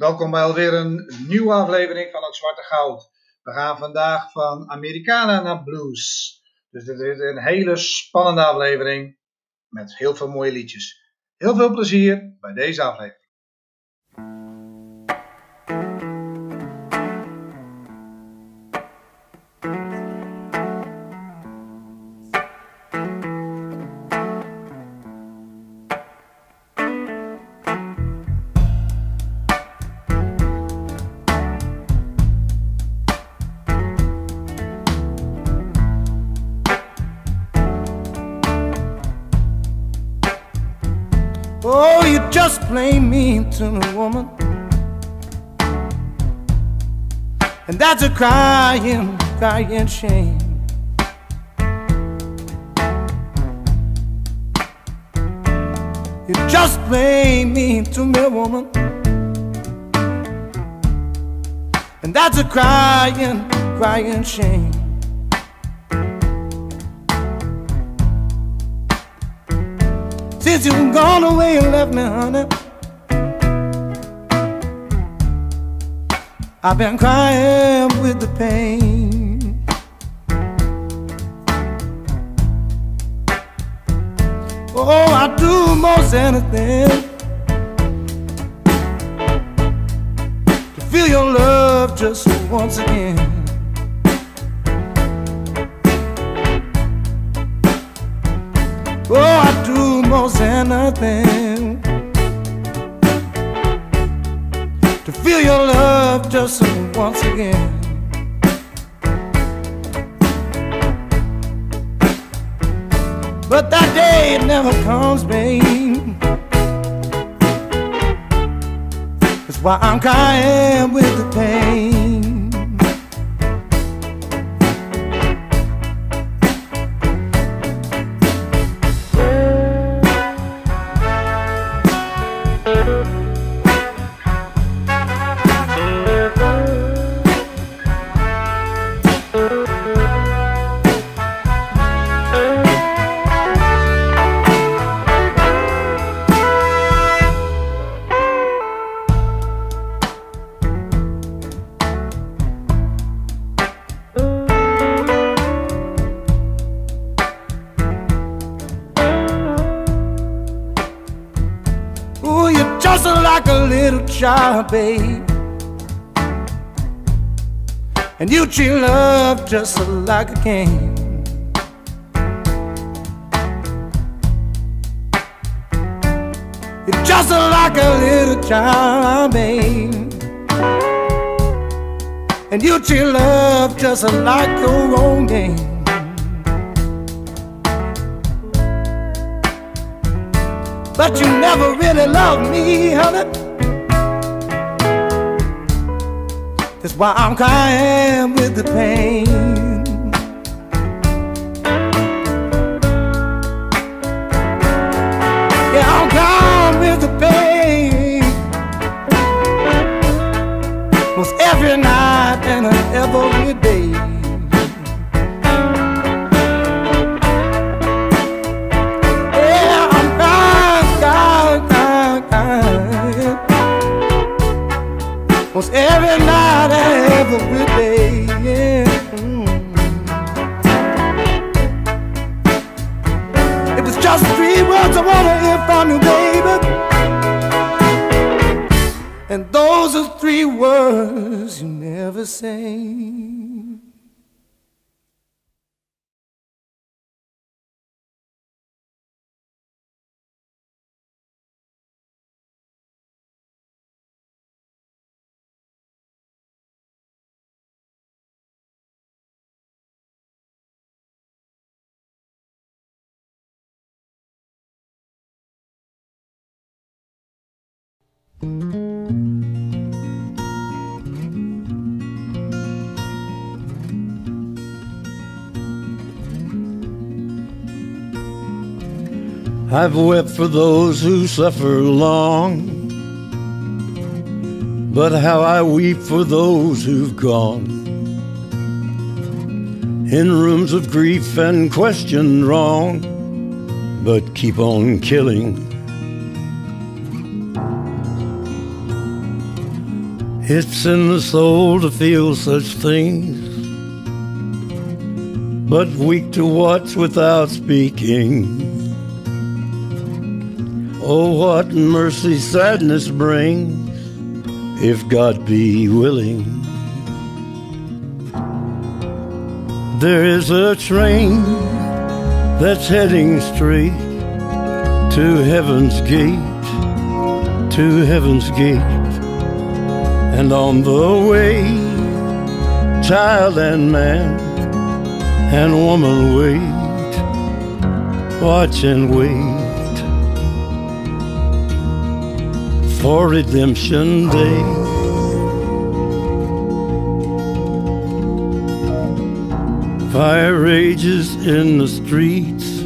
Welkom bij alweer een nieuwe aflevering van het Zwarte Goud. We gaan vandaag van Americana naar blues. Dus dit is een hele spannende aflevering met heel veel mooie liedjes. Heel veel plezier bij deze aflevering. Crying, crying shame. You just plain me to me, woman. And that's a crying, crying shame. Since you've gone away and left me, honey, I've been crying with the pain. Oh, I do most anything to feel your love just once again. Oh, I do most anything just once again. But that day it never comes, babe. That's why I'm crying with the pain. Babe. And you treat love just like a game. You're just like a little child, babe. And you treat love just like your own game. But you never really loved me, honey. Why I'm crying with the pain. Every day. Yeah. It was just three words I wanna hear from you, baby. And those are three words you never say. I've wept for those who suffer long, but how I weep for those who've gone. In rooms of grief and question wrong, but keep on killing. It's in the soul to feel such things, but weak to watch without speaking. Oh, what mercy sadness brings, if God be willing. There is a train that's heading straight to heaven's gate, to heaven's gate. And on the way, child and man and woman wait, watch and wait for redemption day. Fire rages in the streets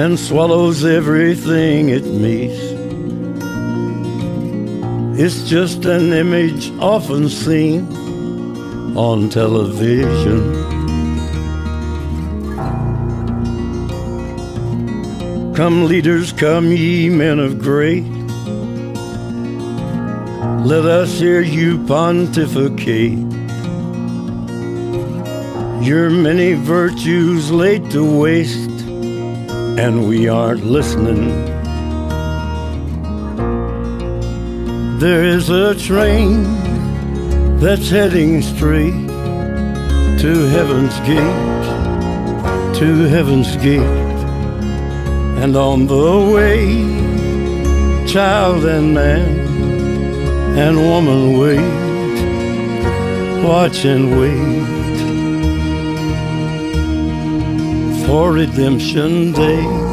and swallows everything it meets. It's just an image often seen on television. Come, leaders, come, ye men of great. Let us hear you pontificate. Your many virtues laid to waste, and we aren't listening. There is a train that's heading straight to heaven's gate, to heaven's gate. And on the way, child and man and woman wait, watch and wait for redemption day.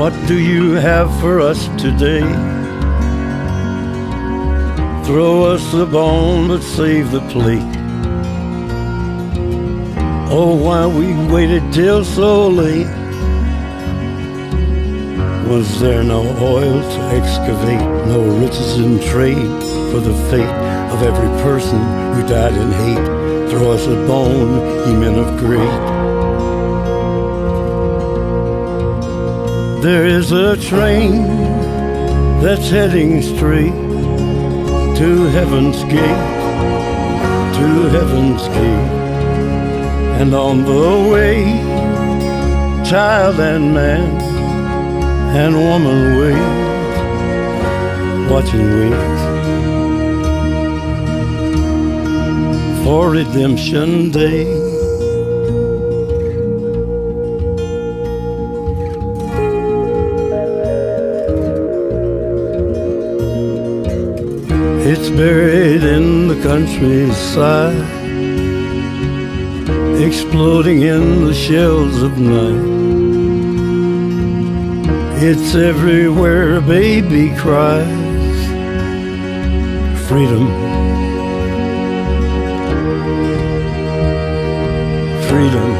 What do you have for us today? Throw us the bone, but save the plate. Oh, why we waited till so late? Was there no oil to excavate, no riches in trade for the fate of every person who died in hate? Throw us a bone, ye men of great. There is a train that's heading straight to heaven's gate, to heaven's gate. And on the way, child and man and woman wait, watching wait for redemption day. Buried in the countryside, exploding in the shells of night. It's everywhere a baby cries. Freedom. Freedom.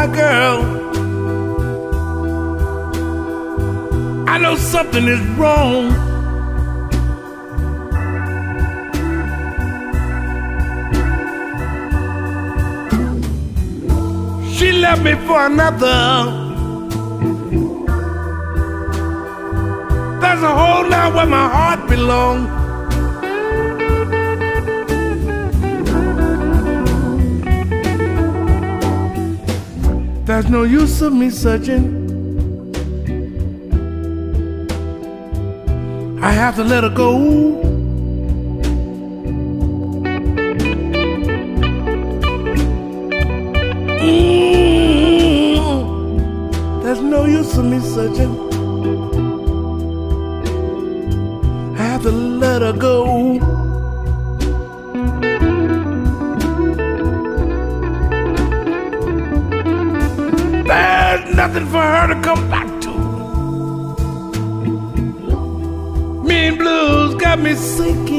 My girl. I know something is wrong. She left me for another. There's a hole now where my heart belongs. There's no use of me searching. I have to let her go. Mm, There's no use of me searching. Me sinking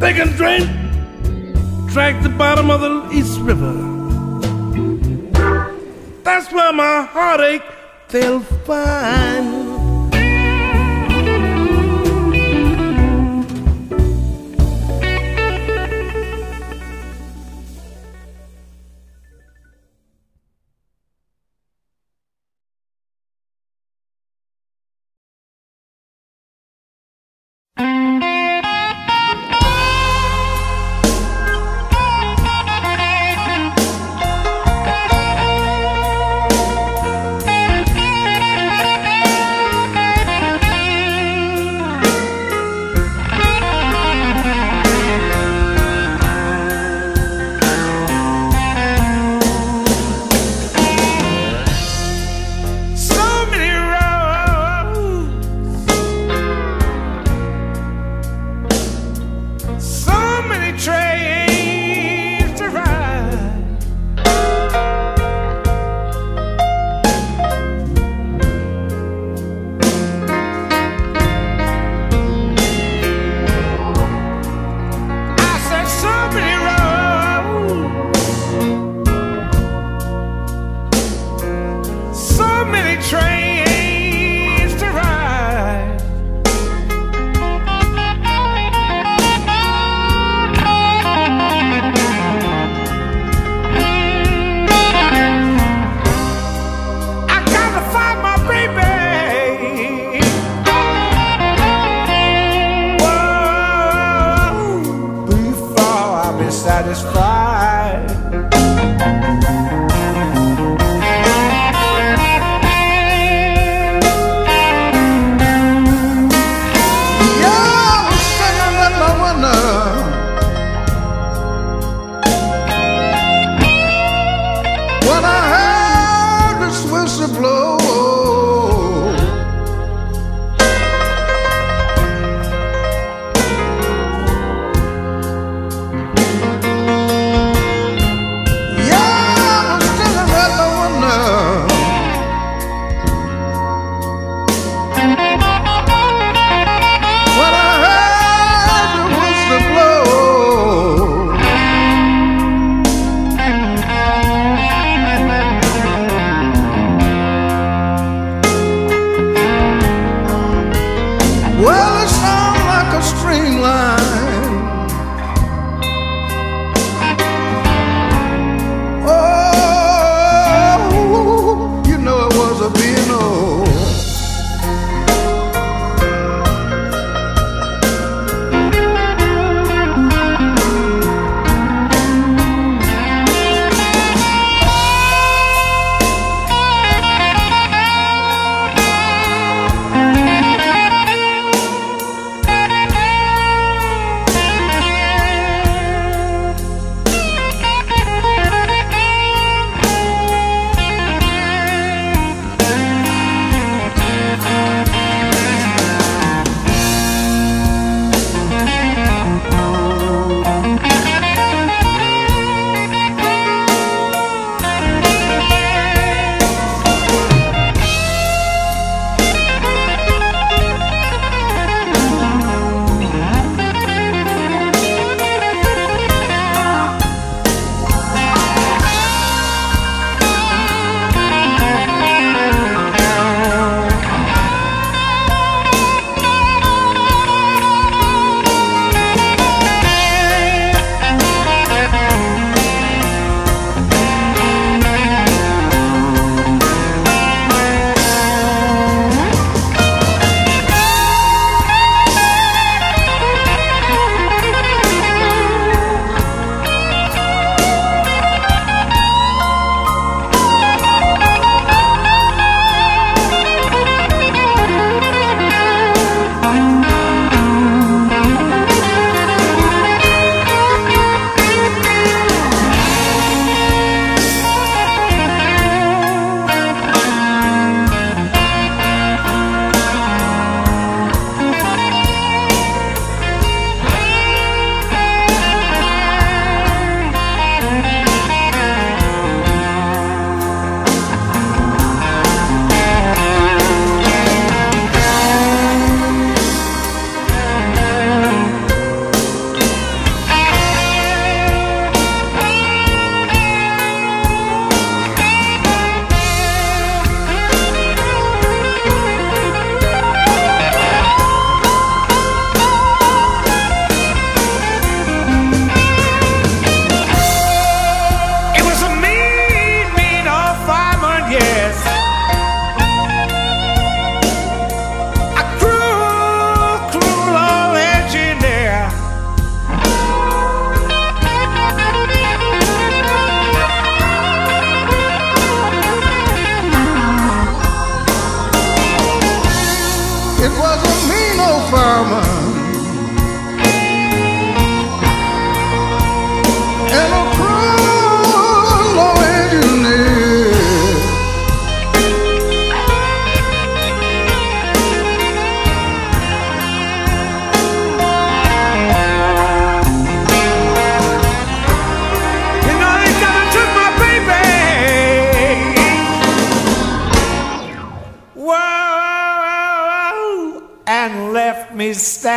They can drink, drag the bottom of the East River. That's where my heartache they'll find. high.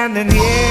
standing here.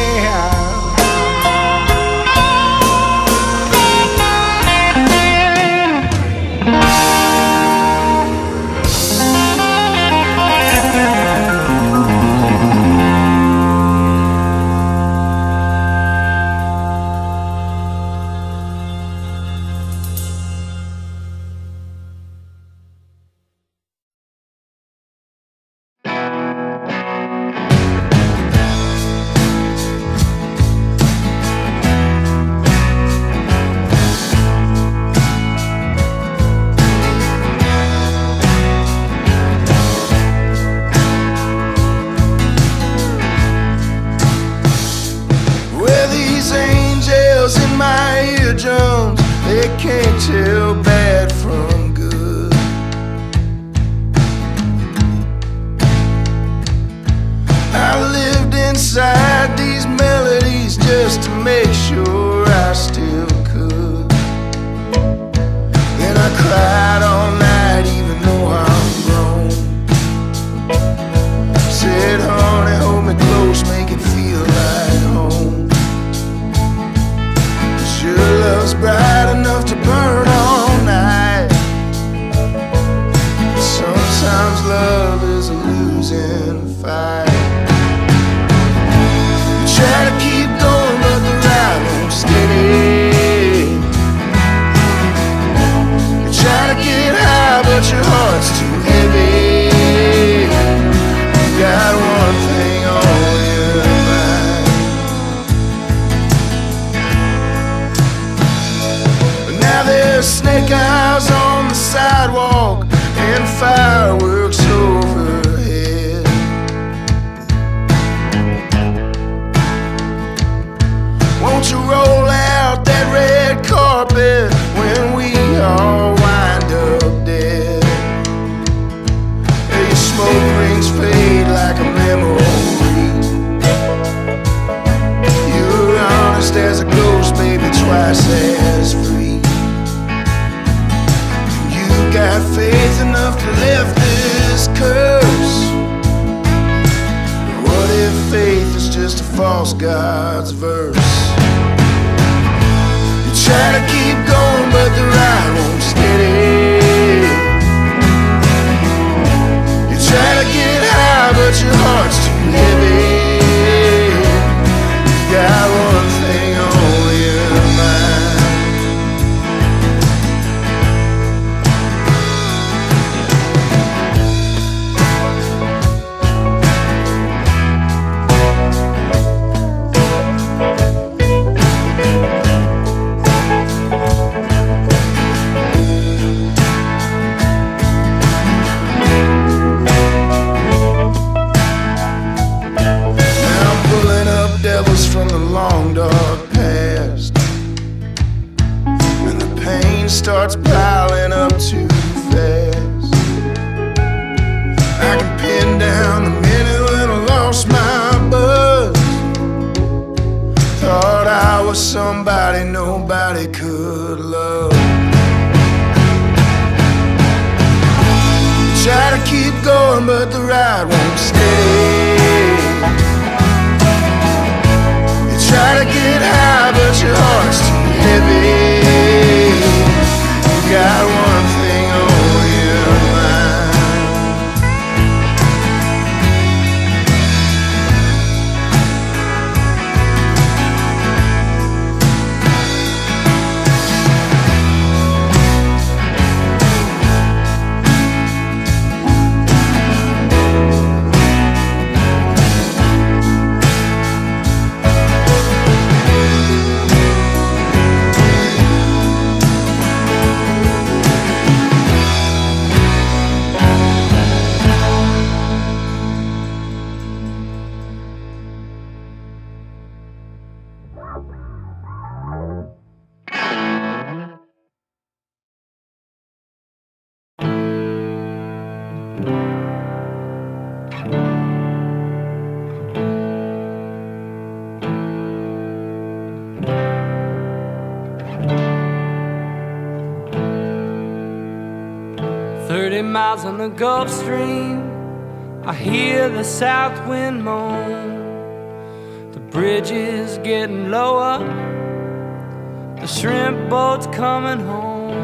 The shrimp boat's coming home.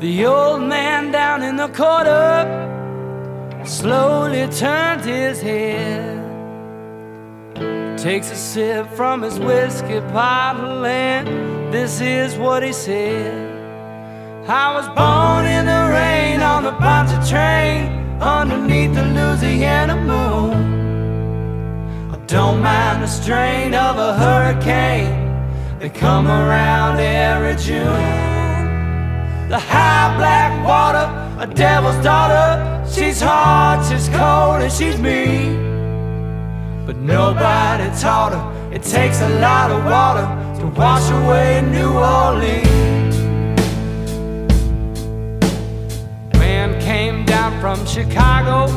The old man down in the corner slowly turns his head. Takes a sip from his whiskey bottle, and this is what he said. I was born in the rain on the Pontchartrain underneath the Louisiana moon. I don't mind the strain of a hurricane they come around every June. The high black water, a devil's daughter. She's hot, she's cold, and she's mean. But nobody taught her it takes a lot of water to wash away New Orleans. Man came down from Chicago,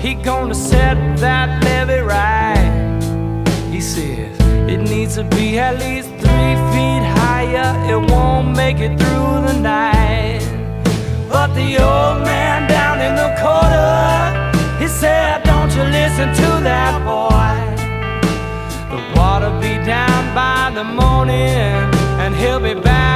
he gonna set that levee right. He says it needs to be at least three feet higher, it won't make it through the night. But the old man down in the corner, he said, Don't you listen to that boy. The water be down by the morning, and he'll be back.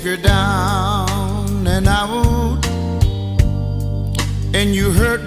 if you're down and out and you hurt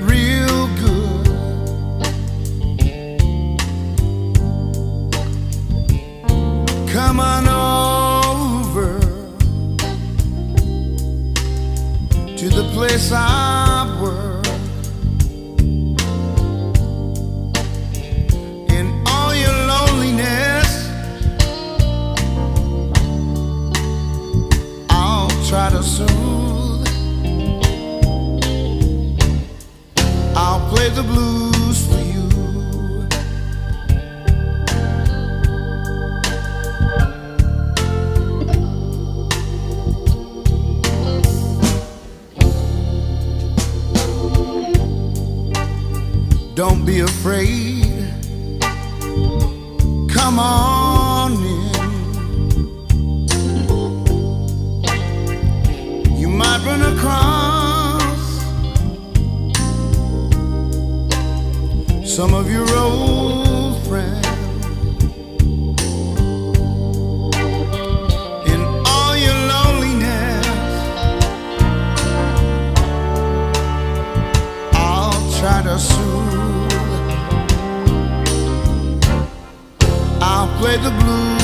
Don't be afraid. Come on in. You might run across some of your old. the blues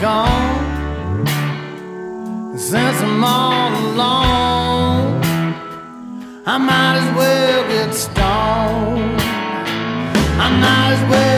gone since I'm all alone. I might as well get stoned. I might as well.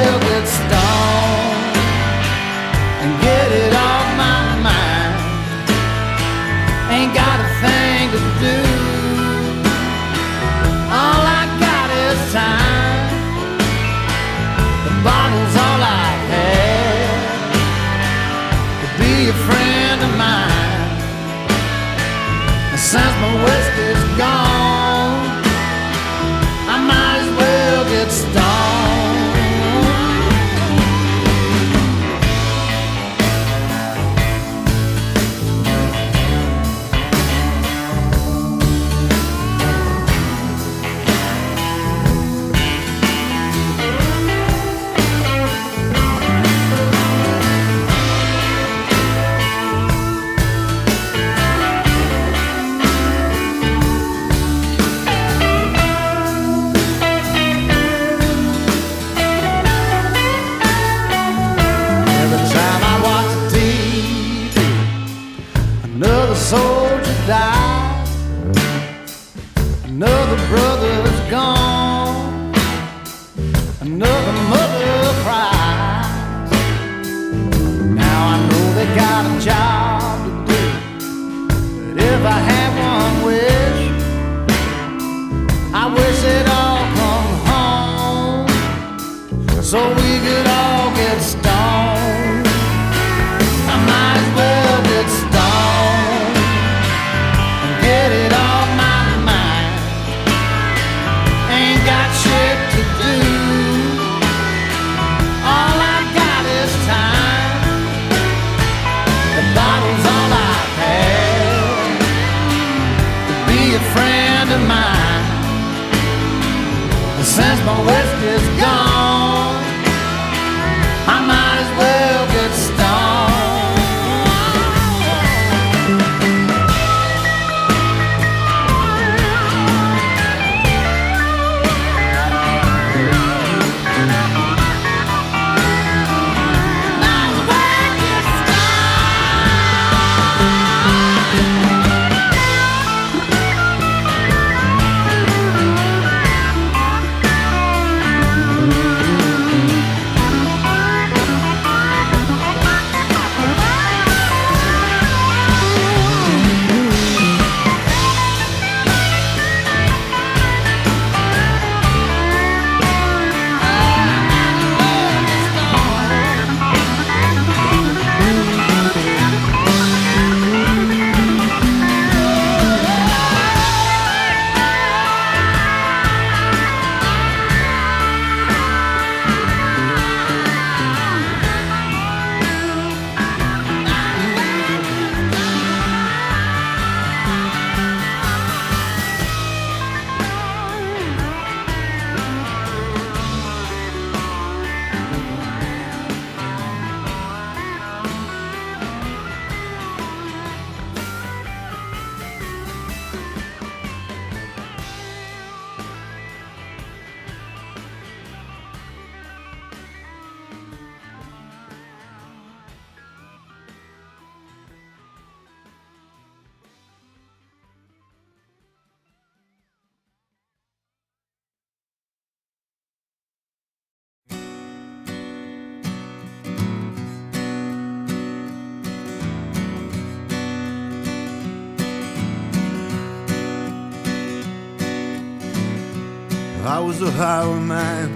I was a highwayman.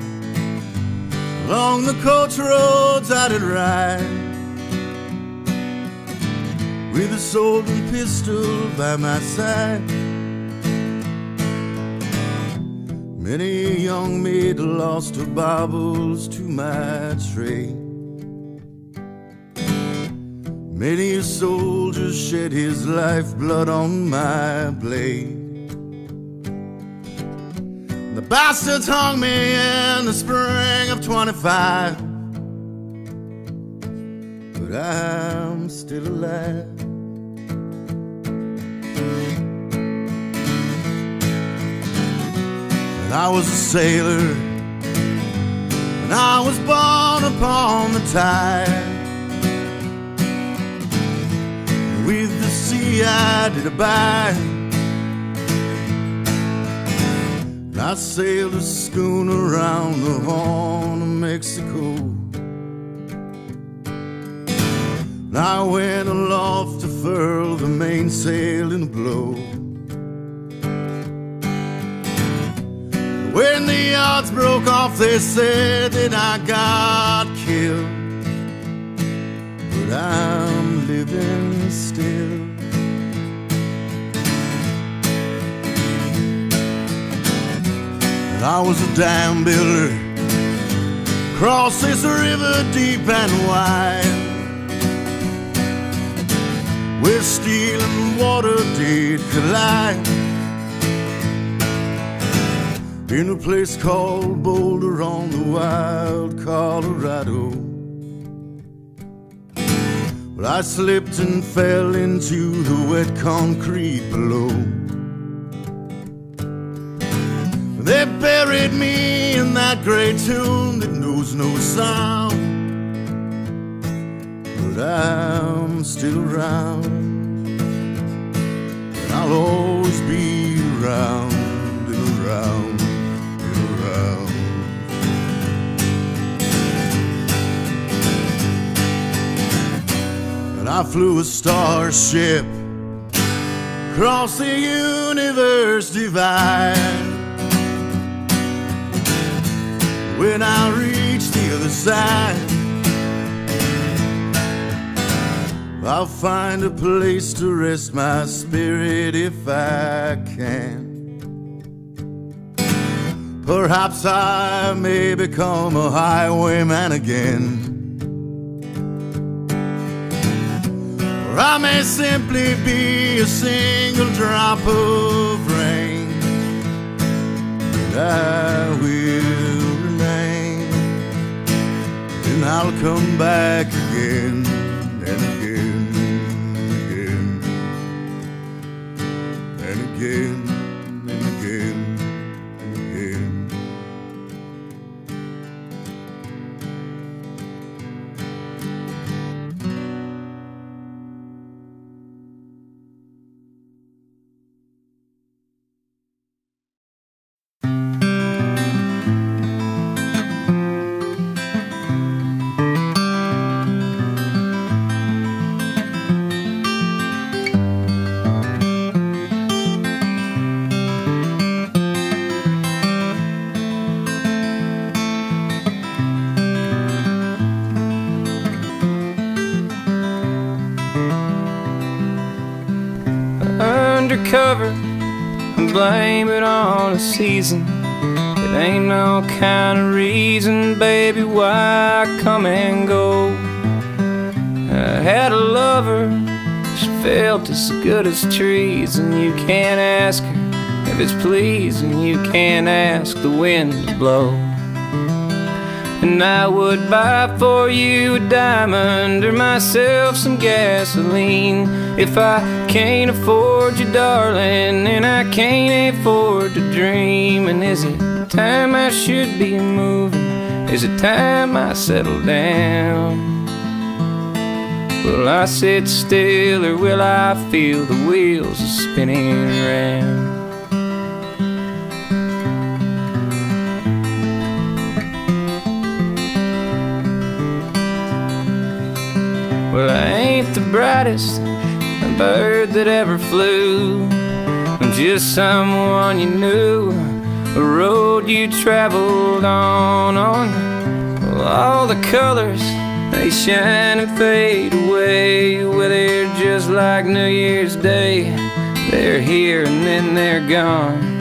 Along the coach roads I did ride with a sword and pistol by my side. Many a young maid lost her baubles to my trade. Many a soldier shed his lifeblood on my blade bastards hung me in the spring of 25. But I'm still alive. And I was a sailor. And I was born upon the tide. With the sea I did abide. I sailed a schooner around the Horn of Mexico. I went aloft to furl the mainsail in a blow. When the yards broke off, they said that I got killed. But I'm living still. I was a dam builder. Cross this river deep and wide. Where steel and water did collide. In a place called Boulder on the wild Colorado. But I slipped and fell into the wet concrete below. They buried me in that great tomb that knows no sound. But I'm still around. And I'll always be around and around and around. And I flew a starship across the universe divide. When I reach the other side, I'll find a place to rest my spirit if I can. Perhaps I may become a highwayman again. Or I may simply be a single drop of rain. And I will. And I'll come back again and again and again and again blame it on the season. It ain't no kind of reason, baby, why I come and go. I had a lover, she felt as good as trees, and you can't ask her if it's pleasing, you can't ask the wind to blow. And I would buy for you a diamond or myself some gasoline If I can't afford you, darling, and I can't afford to dream And is it time I should be moving? Is it time I settle down? Will I sit still or will I feel the wheels spinning around? Well, I ain't the brightest bird that ever flew. Just someone you knew, a road you traveled on. On all the colors they shine and fade away. Well, they're just like New Year's Day. They're here and then they're gone.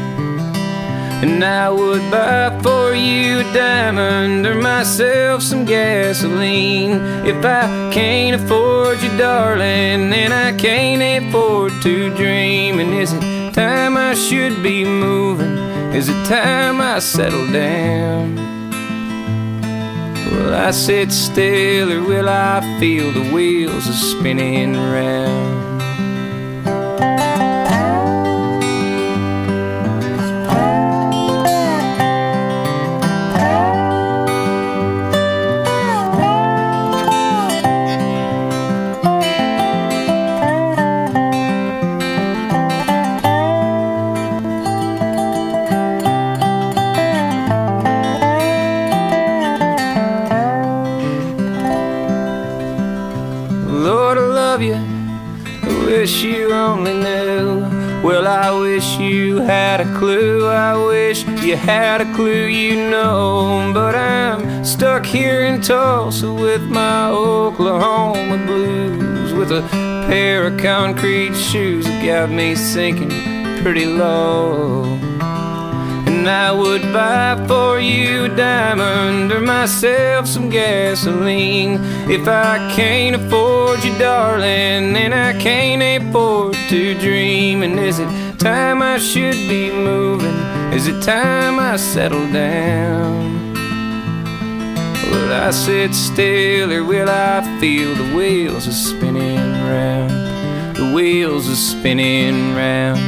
And I would buy for you a diamond or myself some gasoline If I can't afford you, darling, then I can't afford to dream And is it time I should be moving? Is it time I settle down? Will I sit still or will I feel the wheels are spinning round? A clue. I wish you had a clue, you know. But I'm stuck here in Tulsa with my Oklahoma blues. With a pair of concrete shoes that got me sinking pretty low. And I would buy for you a diamond or myself some gasoline. If I can't afford you, darling, then I can't afford to dream. And is it time I should be moving? Is it time I settle down? Will I sit still or will I feel the wheels are spinning round? The wheels are spinning round.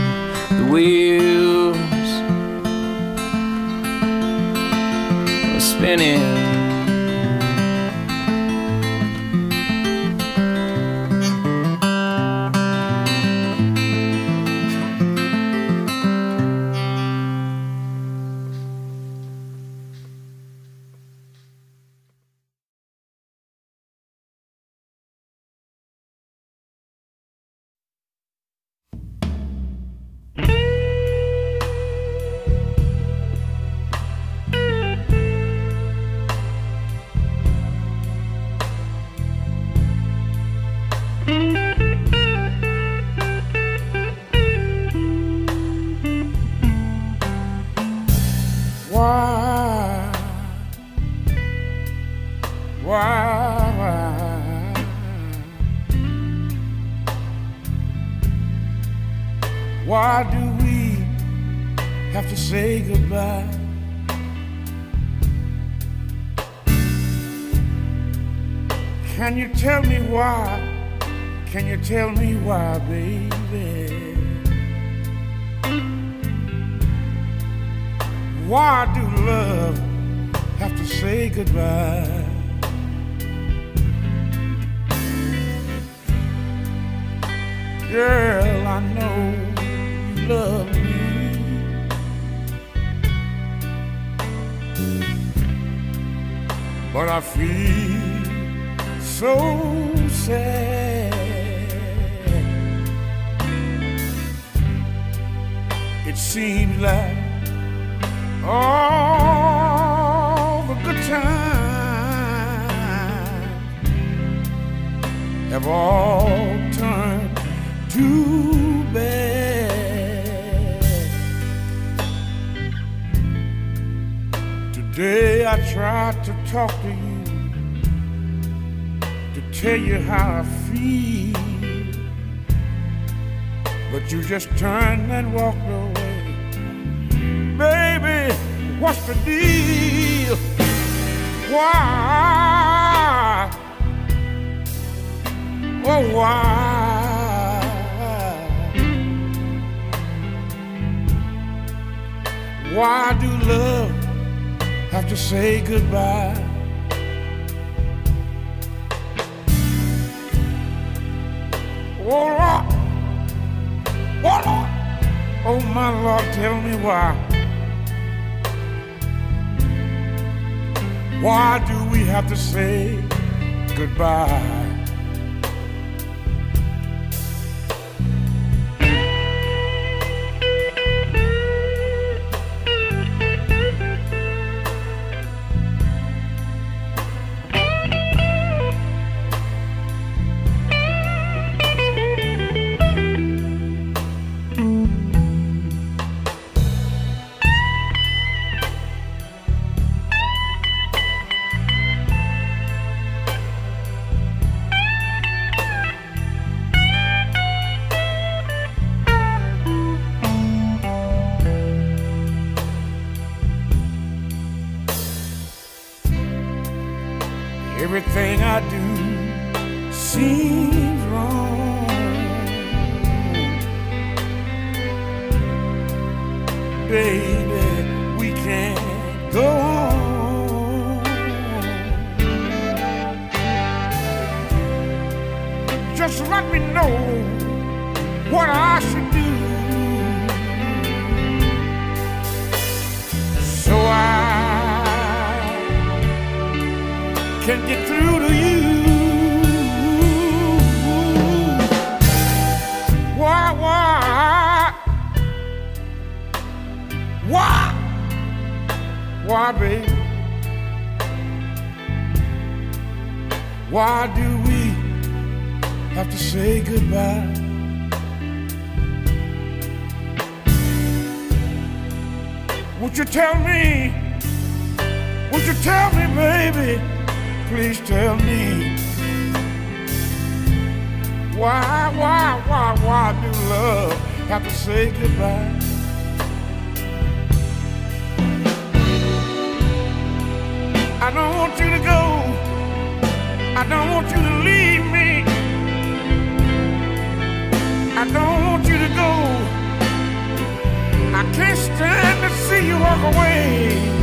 The wheels are spinning. Tell me why? Can you tell me why, baby? Why do love have to say goodbye? Girl, I know you love me. But I feel so sad. It seems like all the good times have all turned to bad. Today I tried to talk to you tell you how I feel, but you just turned and walked away. Baby, what's the deal? Why? Oh, why? Why do love have to say goodbye? Oh, Lord. Oh, Lord. Oh, my Lord, tell me why. Why do we have to say goodbye? Can get through to you. Why, why, why, why, baby? Why do we have to say goodbye? Would you tell me? Would you tell me, baby? Please tell me. Why, why, why, why do love have to say goodbye? I don't want you to go. I don't want you to leave me. I don't want you to go. I can't stand to see you walk away.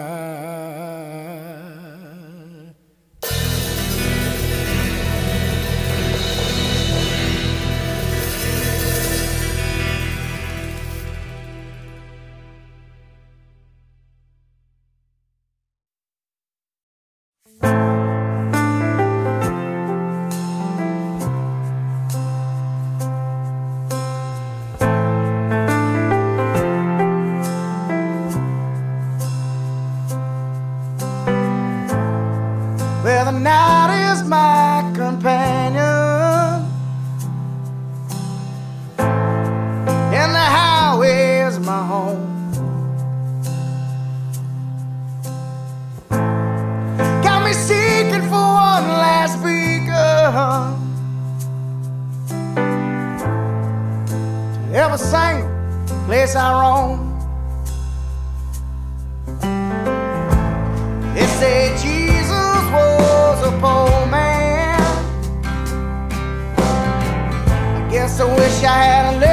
night is my companion, and the highway is my home. Got me seeking for one last beacon to every single place I roam. I wish I had a little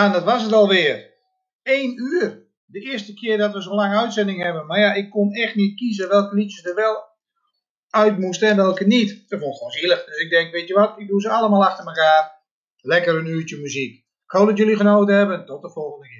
Ja, dat was het alweer. Eén uur. De eerste keer dat we zo'n lange uitzending hebben. Maar ja, ik kon echt niet kiezen welke liedjes er wel uit moesten en welke niet. Dat vond ik gewoon zielig. Dus ik denk, weet je wat, ik doe ze allemaal achter elkaar. Lekker een uurtje muziek. Ik hoop dat jullie genoten hebben. Tot de volgende keer.